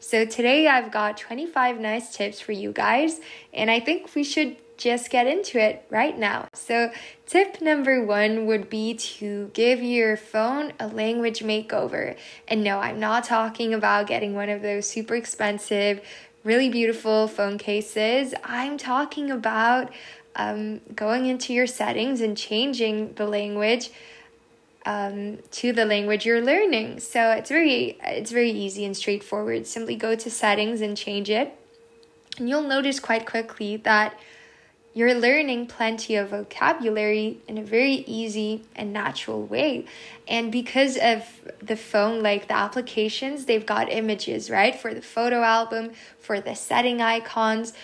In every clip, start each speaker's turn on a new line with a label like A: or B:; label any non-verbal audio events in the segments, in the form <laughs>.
A: So today I've got 25 nice tips for you guys, and I think we should just get into it right now. So, tip number one would be to give your phone a language makeover. And no, I'm not talking about getting one of those super expensive, really beautiful phone cases. I'm talking about um, going into your settings and changing the language. Um, to the language you're learning. So it's very it's very easy and straightforward. Simply go to settings and change it. And you'll notice quite quickly that you're learning plenty of vocabulary in a very easy and natural way. And because of the phone, like the applications, they've got images, right? For the photo album, for the setting icons.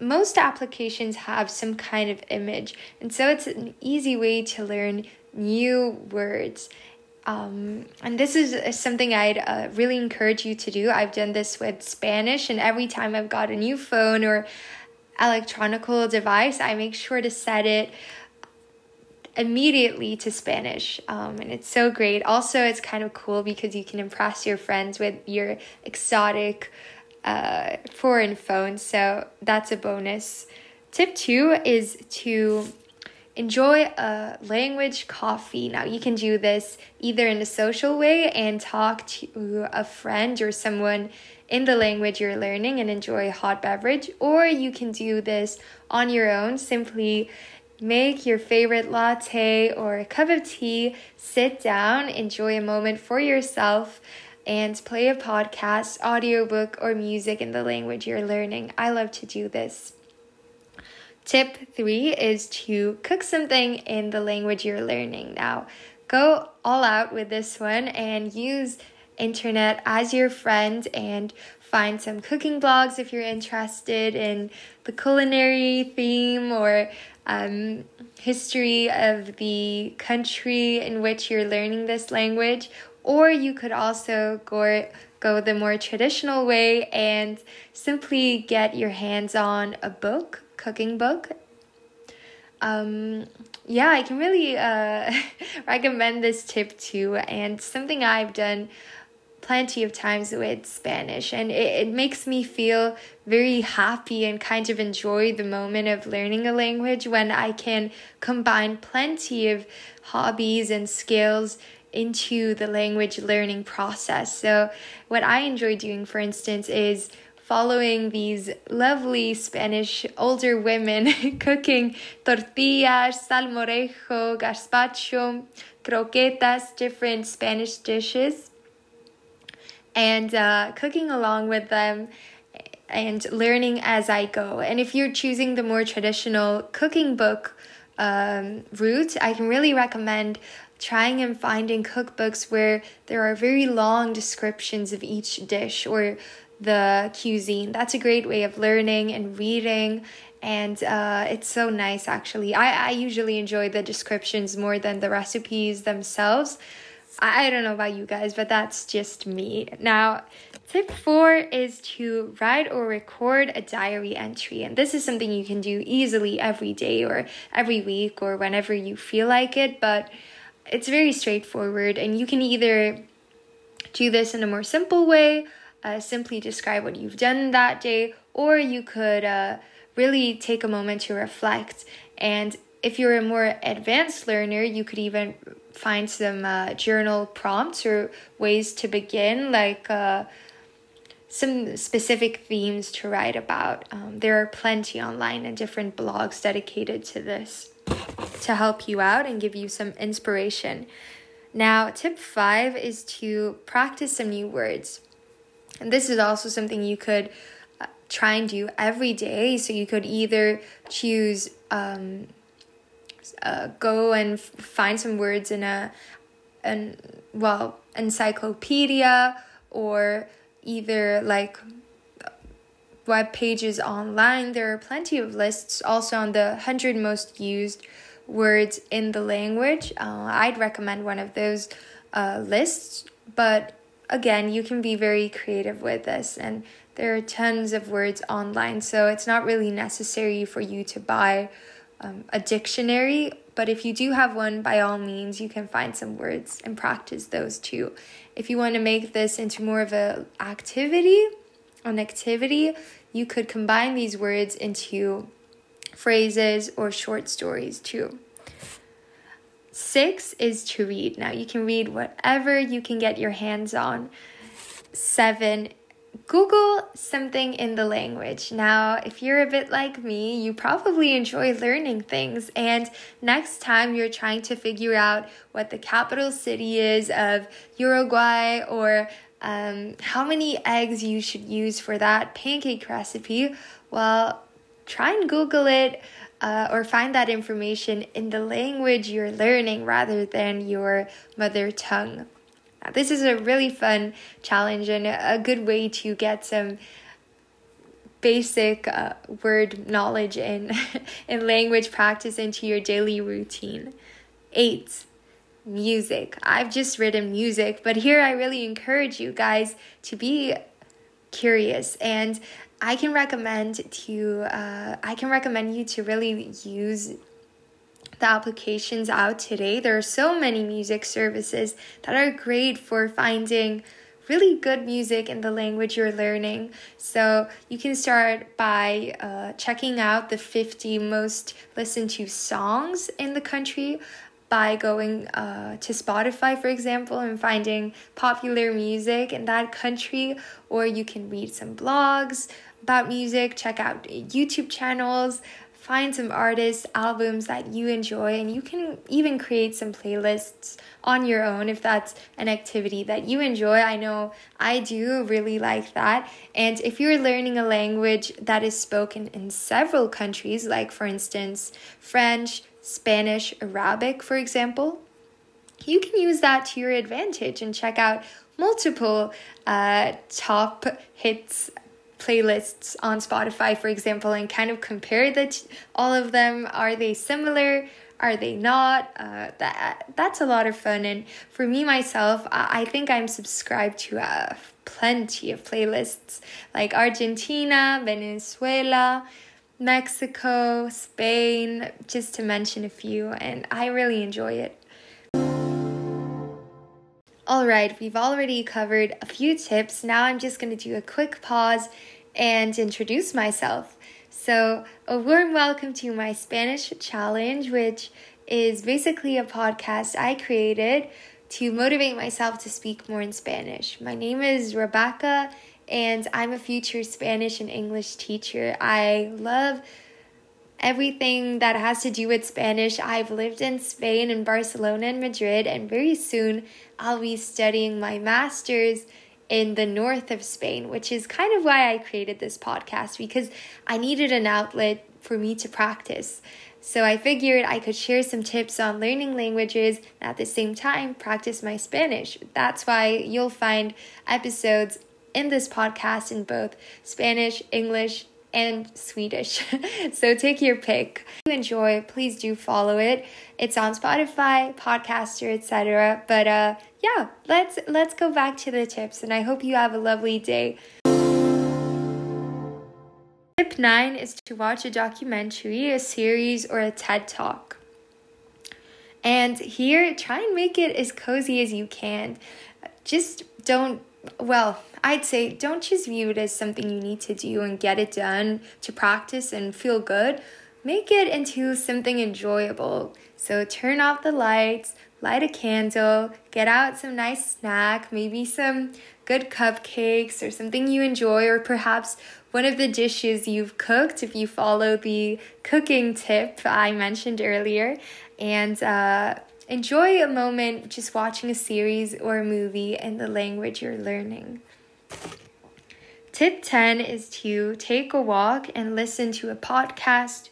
A: Most applications have some kind of image. And so it's an easy way to learn new words. Um, and this is something I'd uh, really encourage you to do. I've done this with Spanish, and every time I've got a new phone or electronical device, I make sure to set it immediately to Spanish. Um, and it's so great. Also, it's kind of cool because you can impress your friends with your exotic uh, foreign phone. So that's a bonus. Tip two is to enjoy a language coffee. Now, you can do this either in a social way and talk to a friend or someone in the language you're learning and enjoy a hot beverage, or you can do this on your own. Simply make your favorite latte or a cup of tea, sit down, enjoy a moment for yourself, and play a podcast, audiobook, or music in the language you're learning. I love to do this. Tip three is to cook something in the language you're learning. Now, go all out with this one and use internet as your friend and find some cooking blogs if you're interested in the culinary theme or um, history of the country in which you're learning this language. Or you could also go, go the more traditional way and simply get your hands on a book, cooking book. Um, yeah, I can really uh, <laughs> recommend this tip too, and something I've done plenty of times with Spanish, and it, it makes me feel very happy and kind of enjoy the moment of learning a language when I can combine plenty of hobbies and skills into the language learning process. So, what I enjoy doing, for instance, is following these lovely Spanish older women <laughs> cooking tortillas, salmorejo, gazpacho, croquetas, different Spanish dishes and uh, cooking along with them and learning as I go. And if you're choosing the more traditional cooking book um, route, I can really recommend trying and finding cookbooks where there are very long descriptions of each dish or the cuisine. That's a great way of learning and reading. And uh, it's so nice actually. I, I usually enjoy the descriptions more than the recipes themselves. I don't know about you guys, but that's just me. Now, tip four is to write or record a diary entry. And this is something you can do easily every day or every week or whenever you feel like it. But it's very straightforward, and you can either do this in a more simple way, uh, simply describe what you've done that day, or you could uh, really take a moment to reflect and if you're a more advanced learner, you could even find some uh, journal prompts or ways to begin, like uh, some specific themes to write about. Um, there are plenty online and different blogs dedicated to this to help you out and give you some inspiration. Now, tip five is to practice some new words. And this is also something you could uh, try and do every day. So you could either choose um, uh, go and find some words in a an well encyclopedia or either like web pages online there are plenty of lists also on the 100 most used words in the language uh, i'd recommend one of those uh, lists but again you can be very creative with this and there are tons of words online so it's not really necessary for you to buy um, a dictionary but if you do have one, by all means, you can find some words and practice those too. If you want to make this into more of a activity, an activity, you could combine these words into phrases or short stories too. Six is to read. Now you can read whatever you can get your hands on. Seven Google something in the language. Now, if you're a bit like me, you probably enjoy learning things. And next time you're trying to figure out what the capital city is of Uruguay or um, how many eggs you should use for that pancake recipe, well, try and Google it. Uh, or find that information in the language you're learning rather than your mother tongue. This is a really fun challenge and a good way to get some basic uh, word knowledge and, <laughs> and language practice into your daily routine. Eight, music. I've just written music, but here I really encourage you guys to be curious and I can recommend to uh, I can recommend you to really use the applications out today. There are so many music services that are great for finding really good music in the language you're learning. So you can start by uh, checking out the 50 most listened to songs in the country by going uh, to Spotify, for example, and finding popular music in that country, or you can read some blogs about music, check out YouTube channels find some artists, albums that you enjoy, and you can even create some playlists on your own if that's an activity that you enjoy. I know I do really like that. And if you're learning a language that is spoken in several countries, like for instance, French, Spanish, Arabic, for example, you can use that to your advantage and check out multiple uh, top hits playlists on Spotify, for example, and kind of compare that all of them. Are they similar? Are they not? Uh, that that's a lot of fun. And for me myself, I, I think I'm subscribed to uh, plenty of playlists like Argentina, Venezuela. Mexico, Spain, just to mention a few, and I really enjoy it. All right, we've already covered a few tips. Now I'm just going to do a quick pause and introduce myself. So, a warm welcome to my Spanish challenge, which is basically a podcast I created to motivate myself to speak more in Spanish. My name is Rebecca, and I'm a future Spanish and English teacher. I love everything that has to do with Spanish. I've lived in Spain, in Barcelona, and Madrid, and very soon I'll be studying my master's in the north of Spain, which is kind of why I created this podcast because I needed an outlet for me to practice. So I figured I could share some tips on learning languages and at the same time practice my Spanish. That's why you'll find episodes in this podcast in both Spanish, English, and Swedish. <laughs> so take your pick. If you enjoy, please do follow it. It's on Spotify, Podcaster, etc. But uh yeah, let's let's go back to the tips and I hope you have a lovely day. Tip 9 is to watch a documentary, a series, or a TED Talk. And here, try and make it as cozy as you can. Just don't, well, I'd say don't just view it as something you need to do and get it done to practice and feel good. Make it into something enjoyable. So turn off the lights, light a candle, get out some nice snack, maybe some good cupcakes or something you enjoy, or perhaps one of the dishes you've cooked if you follow the cooking tip I mentioned earlier. And uh, enjoy a moment just watching a series or a movie in the language you're learning. Tip 10 is to take a walk and listen to a podcast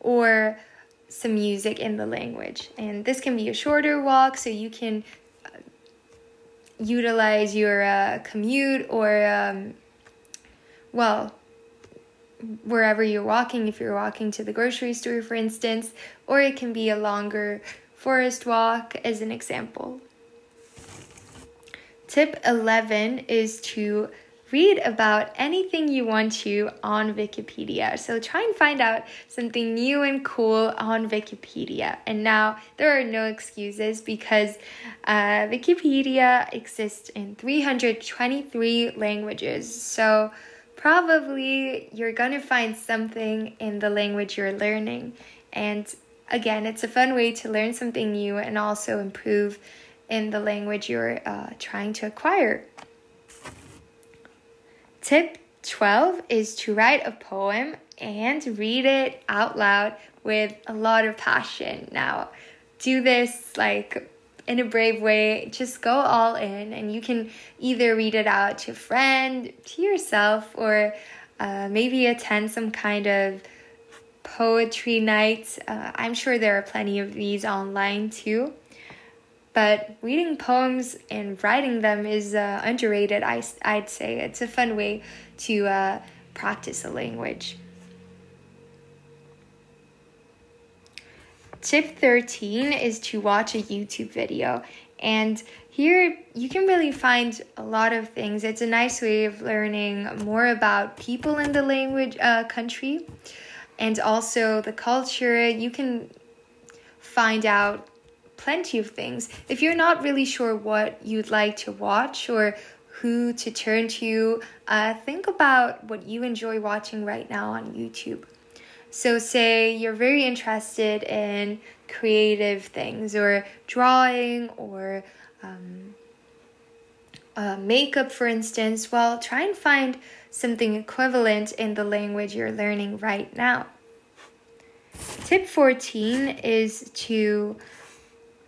A: or some music in the language. And this can be a shorter walk so you can uh, utilize your uh, commute or, um, well, wherever you're walking, if you're walking to the grocery store, for instance, or it can be a longer forest walk, as an example. Tip 11 is to read about anything you want to on Wikipedia. So try and find out something new and cool on Wikipedia. And now there are no excuses because uh, Wikipedia exists in 323 languages. So probably you're going to find something in the language you're learning. And again, it's a fun way to learn something new and also improve in the language you're uh, trying to acquire. Tip 12 is to write a poem and read it out loud with a lot of passion. Now, do this like in a brave way. Just go all in, and you can either read it out to a friend, to yourself, or uh, maybe attend some kind of poetry nights. Uh, I'm sure there are plenty of these online too. But reading poems and writing them is uh, underrated, I, I'd say. It's a fun way to uh, practice a language. Tip 13 is to watch a YouTube video. And here you can really find a lot of things. It's a nice way of learning more about people in the language uh, country and also the culture. You can find out plenty of things. If you're not really sure what you'd like to watch or who to turn to, uh, think about what you enjoy watching right now on YouTube. So, say you're very interested in creative things or drawing or um, uh, makeup, for instance. Well, try and find something equivalent in the language you're learning right now. Tip 14 is to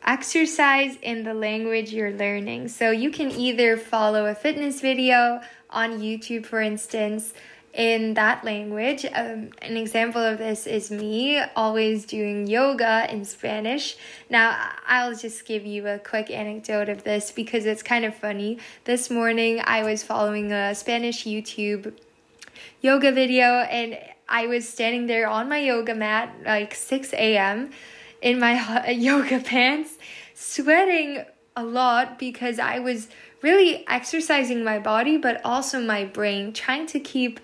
A: exercise in the language you're learning. So you can either follow a fitness video on YouTube, for instance, in that language. Um, an example of this is me always doing yoga in Spanish. Now, I'll just give you a quick anecdote of this because it's kind of funny. This morning, I was following a Spanish YouTube yoga video and I was standing there on my yoga mat like 6 a.m in my <laughs> yoga pants, sweating a lot because I was really exercising my body but also my brain, trying to keep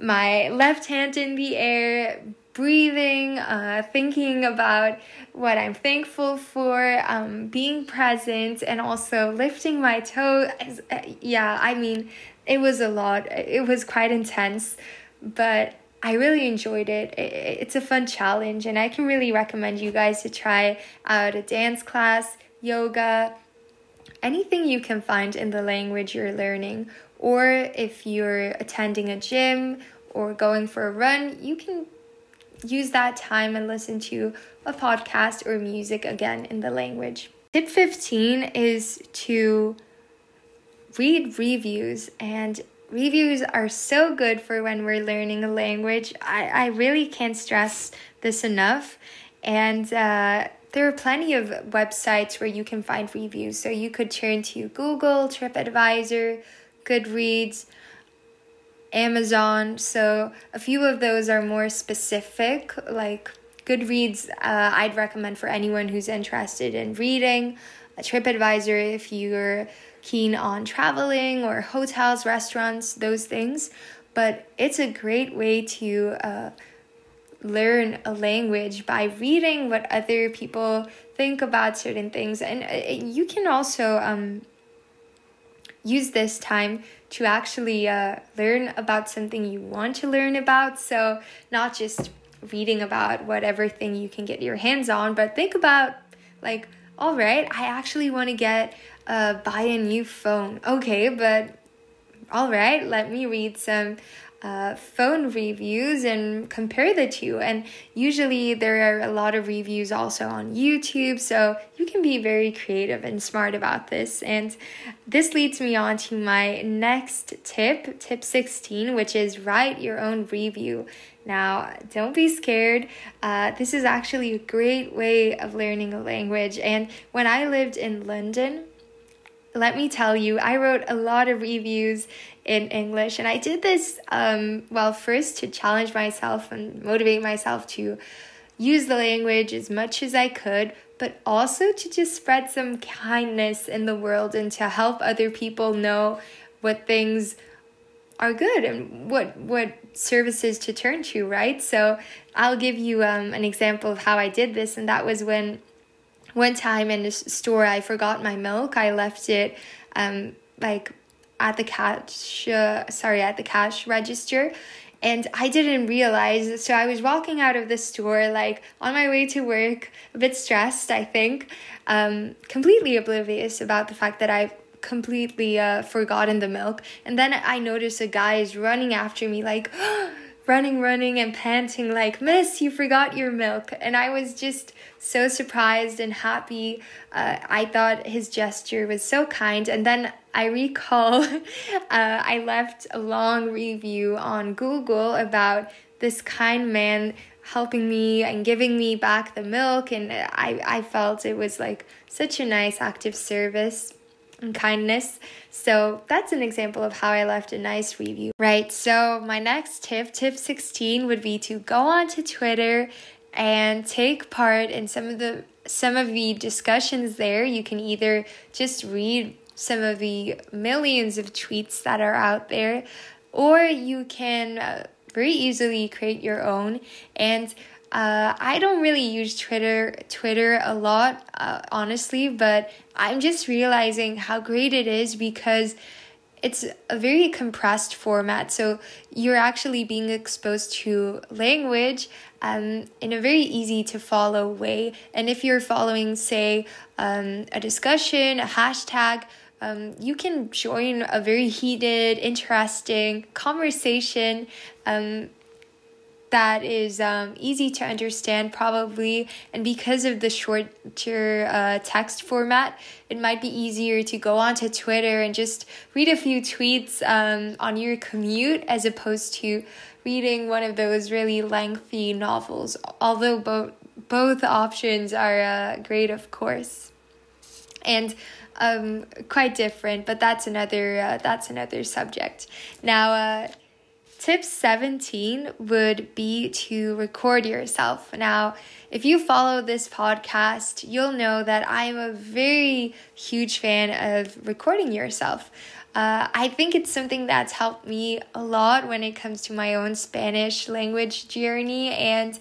A: my left hand in the air, breathing, uh, thinking about what I'm thankful for, um, being present, and also lifting my toe. Uh, yeah, I mean, it was a lot. It was quite intense, but I really enjoyed it. It's a fun challenge, and I can really recommend you guys to try out a dance class, yoga, anything you can find in the language you're learning. Or if you're attending a gym or going for a run, you can use that time and listen to a podcast or music again in the language. Tip 15 is to read reviews and Reviews are so good for when we're learning a language. I, I really can't stress this enough. And uh, there are plenty of websites where you can find reviews. So you could turn to Google, TripAdvisor, Goodreads, Amazon. So a few of those are more specific, like Goodreads, uh, I'd recommend for anyone who's interested in reading. A TripAdvisor, if you're keen on traveling or hotels, restaurants, those things. But it's a great way to uh, learn a language by reading what other people think about certain things. And uh, you can also um, use this time to actually uh, learn about something you want to learn about. So, not just reading about whatever thing you can get your hands on, but think about like, all right, I actually want to get uh, buy a new phone. Okay, but all right, let me read some uh, phone reviews and compare the two. And usually there are a lot of reviews also on YouTube, so you can be very creative and smart about this. And this leads me on to my next tip, tip 16, which is write your own review. Now, don't be scared. Uh, this is actually a great way of learning a language. And when I lived in London, let me tell you, I wrote a lot of reviews in English, and I did this, um, well, first to challenge myself and motivate myself to use the language as much as I could, but also to just spread some kindness in the world and to help other people know what things are good and what what services to turn to, right? So I'll give you um, an example of how I did this, and that was when one time in the store I forgot my milk. I left it um, like at the cash, uh, sorry, at the cash register. And I didn't realize. So I was walking out of the store, like on my way to work, a bit stressed, I think, um, completely oblivious about the fact that I've completely uh, forgotten the milk. And then I noticed a guy is running after me, like <gasps> running, running, and panting, like, Miss, you forgot your milk. And I was just so surprised and happy. Uh, I thought his gesture was so kind. And then I recall <laughs> uh, I left a long review on Google about this kind man helping me and giving me back the milk and I, I felt it was like such a nice active service and kindness. So that's an example of how I left a nice review. Right. So my next tip, tip 16 would be to go onto Twitter and take part in some of the some of the discussions there. You can either just read some of the millions of tweets that are out there or you can uh, very easily create your own and uh, I don't really use Twitter Twitter a lot, uh, honestly, but I'm just realizing how great it is because it's a very compressed format. So you're actually being exposed to language um, in a very easy to follow way. And if you're following, say, um, a discussion, a hashtag, um, you can join a very heated, interesting conversation um, that is um, easy to understand probably and because of the shorter uh, text format it might be easier to go onto twitter and just read a few tweets um, on your commute as opposed to reading one of those really lengthy novels although both both options are uh, great of course. And um, quite different but that's another uh, that's another subject. Now uh, Tip 17 would be to record yourself. Now, if you follow this podcast, you'll know that I'm a very huge fan of recording yourself. Uh, I think it's something that's helped me a lot when it comes to my own Spanish language journey, and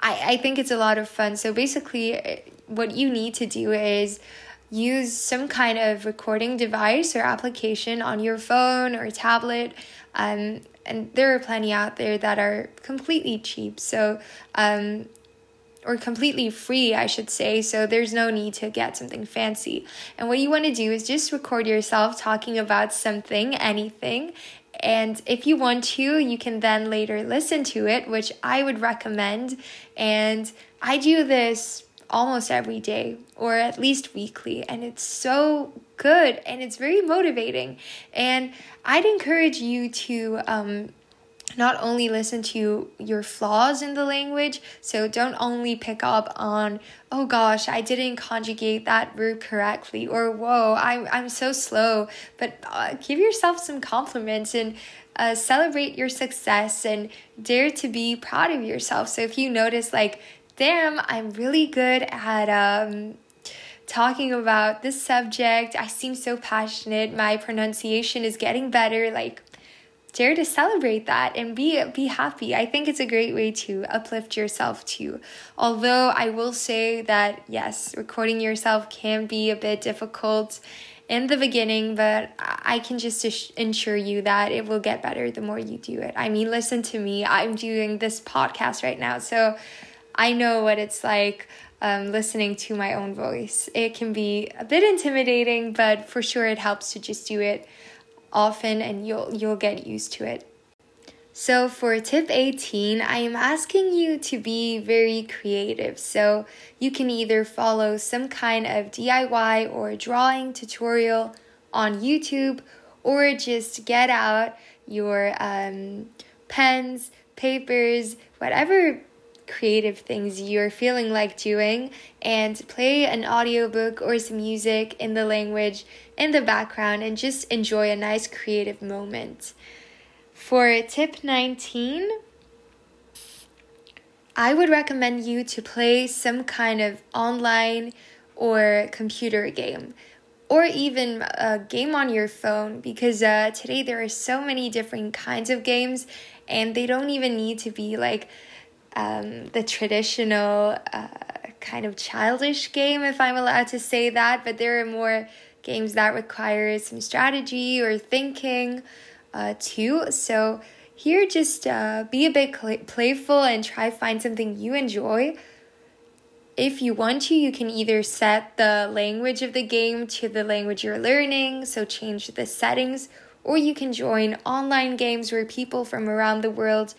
A: I, I think it's a lot of fun. So, basically, what you need to do is use some kind of recording device or application on your phone or tablet. Um, and there are plenty out there that are completely cheap. So, um, or completely free, I should say. So there's no need to get something fancy. And what you want to do is just record yourself talking about something, anything. And if you want to, you can then later listen to it, which I would recommend. And I do this almost every day or at least weekly. And it's so good and it's very motivating. And I'd encourage you to um, not only listen to your flaws in the language, so don't only pick up on, oh gosh, I didn't conjugate that verb correctly, or whoa, I'm, I'm so slow, but uh, give yourself some compliments and uh, celebrate your success and dare to be proud of yourself. So if you notice, like, damn, I'm really good at um, talking about this subject. I seem so passionate. My pronunciation is getting better. Like, dare to celebrate that and be be happy. I think it's a great way to uplift yourself too. Although I will say that yes, recording yourself can be a bit difficult in the beginning, but I can just assure you that it will get better the more you do it. I mean, listen to me. I'm doing this podcast right now, so I know what it's like um, listening to my own voice. It can be a bit intimidating, but for sure it helps to just do it often and you'll you'll get used to it. So for tip 18, I am asking you to be very creative. So you can either follow some kind of DIY or drawing tutorial on YouTube or just get out your um, pens, papers, whatever creative things you're feeling like doing and play an audiobook or some music in the language in the background and just enjoy a nice creative moment. For tip 19, I would recommend you to play some kind of online or computer game or even a game on your phone because uh, today there are so many different kinds of games and they don't even need to be like um, the traditional uh, kind of childish game, if I'm allowed to say that, but there are more games that require some strategy or thinking uh, too. So here, just uh, be a bit cl- playful and try find something you enjoy. If you want to, you can either set the language of the game to the language you're learning, so change the settings, or you can join online games where people from around the world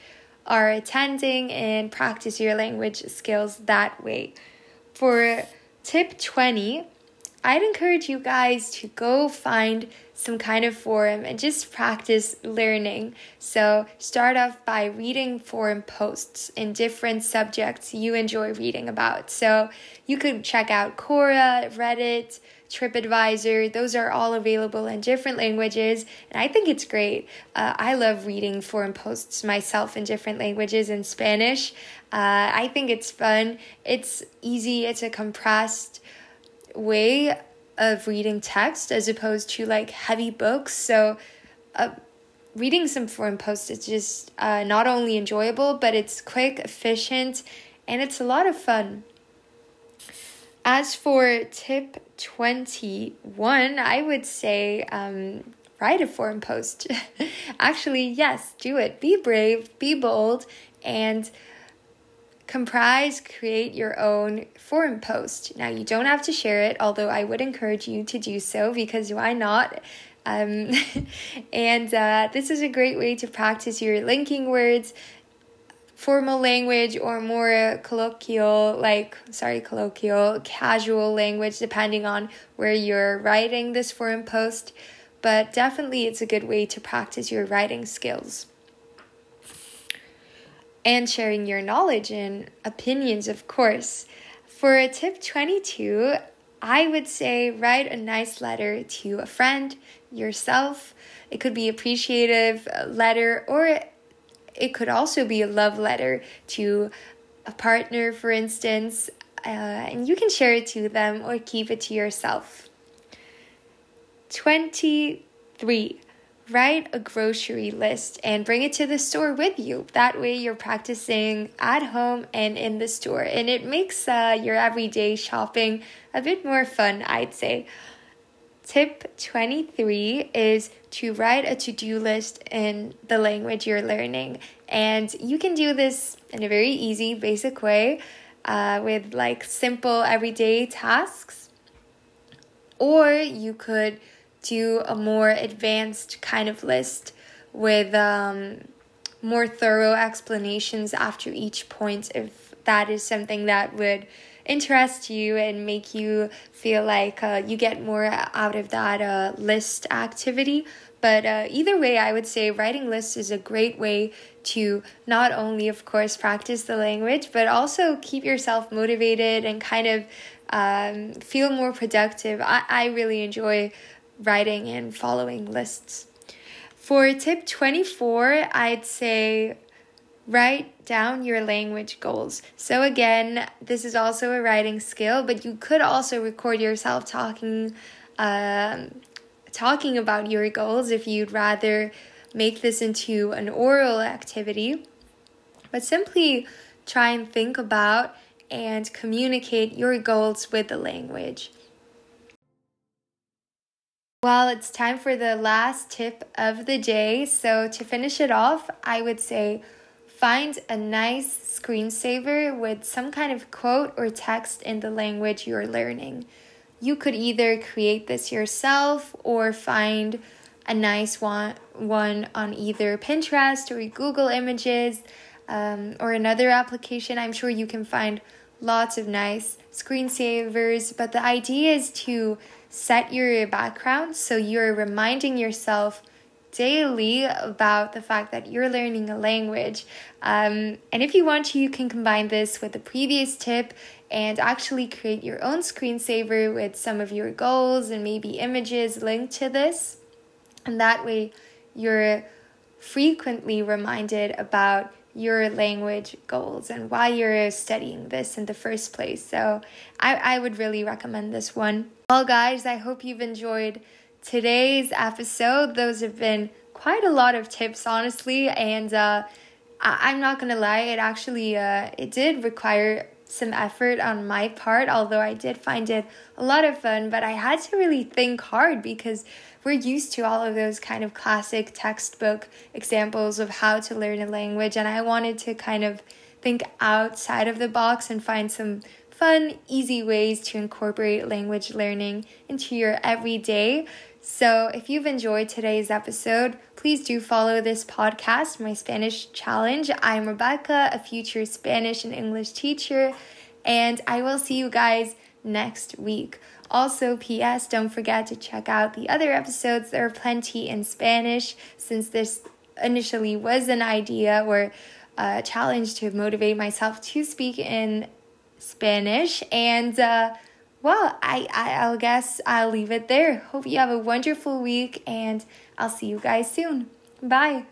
A: are attending and practice your language skills that way. For tip 20, I'd encourage you guys to go find some kind of forum and just practice learning. So, start off by reading forum posts in different subjects you enjoy reading about. So, you could check out Quora, Reddit, TripAdvisor. Those are all available in different languages, and I think it's great. Uh, I love reading forum posts myself in different languages in Spanish. Uh, I think it's fun. It's easy. It's a compressed way of reading text as opposed to like heavy books. So, uh, reading some forum posts is just uh, not only enjoyable, but it's quick, efficient, and it's a lot of fun. As for tip 21, I would say um, write a forum post. <laughs> Actually, yes, do it. Be brave, be bold, and comprise, create your own forum post. Now, you don't have to share it, although I would encourage you to do so because why not? Um, <laughs> and uh, this is a great way to practice your linking words, formal language or more colloquial, like, sorry, colloquial, casual language, depending on where you're writing this forum post. But definitely, it's a good way to practice your writing skills. And sharing your knowledge and opinions, of course. For a tip 22, I would say write a nice letter to a friend, yourself. It could be appreciative uh, letter or it could also be a love letter to a partner, for instance, uh, and you can share it to them or keep it to yourself. 23. Write a grocery list and bring it to the store with you. That way, you're practicing at home and in the store, and it makes uh, your everyday shopping a bit more fun, I'd say. Tip 23 is to write a to do list in the language you're learning. And you can do this in a very easy, basic way uh, with like simple everyday tasks. Or you could do a more advanced kind of list with um, more thorough explanations after each point if that is something that would interest you and make you feel like uh, you get more out of that uh, list activity. But uh, either way, I would say writing lists is a great way to not only, of course, practice the language, but also keep yourself motivated and kind of um, feel more productive. I, I really enjoy writing and following lists. For tip 24, I'd say write down your language goals. So, again, this is also a writing skill, but you could also record yourself talking. Um, talking about your goals if you'd rather make this into an oral activity, but simply try and think about and communicate your goals with the language. Well, it's time for the last tip of the day. So, to finish it off, I would say find a nice screensaver with some kind of quote or text in the language you're learning. You could either create this yourself or find a nice one, one on either Pinterest or Google Images um, or another application. I'm sure you can find lots of nice screensavers, but the idea is to set your background so you're reminding yourself daily about the fact that you're learning a language. Um, and if you want to, you can combine this with the previous tip and actually create your own screensaver with some of your goals and maybe images linked to this. And that way, you're frequently reminded about your language goals and why you're studying this in the first place. So, I, I would really recommend this one. Well, guys, I hope you've enjoyed today's episode. Those have been quite a lot of tips, honestly, and uh, I- am not gonna lie, it actually uh, it did require some effort on my part, although I did find it a lot of fun. But I had to really think hard because we're used to all of those kind of classic textbook examples of how to learn a language, and I wanted to kind of think outside of the box and find some fun, easy ways to incorporate language learning into your everyday. So, if you've enjoyed today's episode, please do follow this podcast, My Spanish Challenge. I'm Rebecca, a future Spanish and English teacher, and I will see you guys next week. Also, P.S., don't forget to check out the other episodes. There are plenty in Spanish since this initially was an idea or a challenge to motivate myself to speak in Spanish. And uh, well, I, I I'll guess I'll leave it there. Hope you have a wonderful week and I'll see you guys soon. Bye.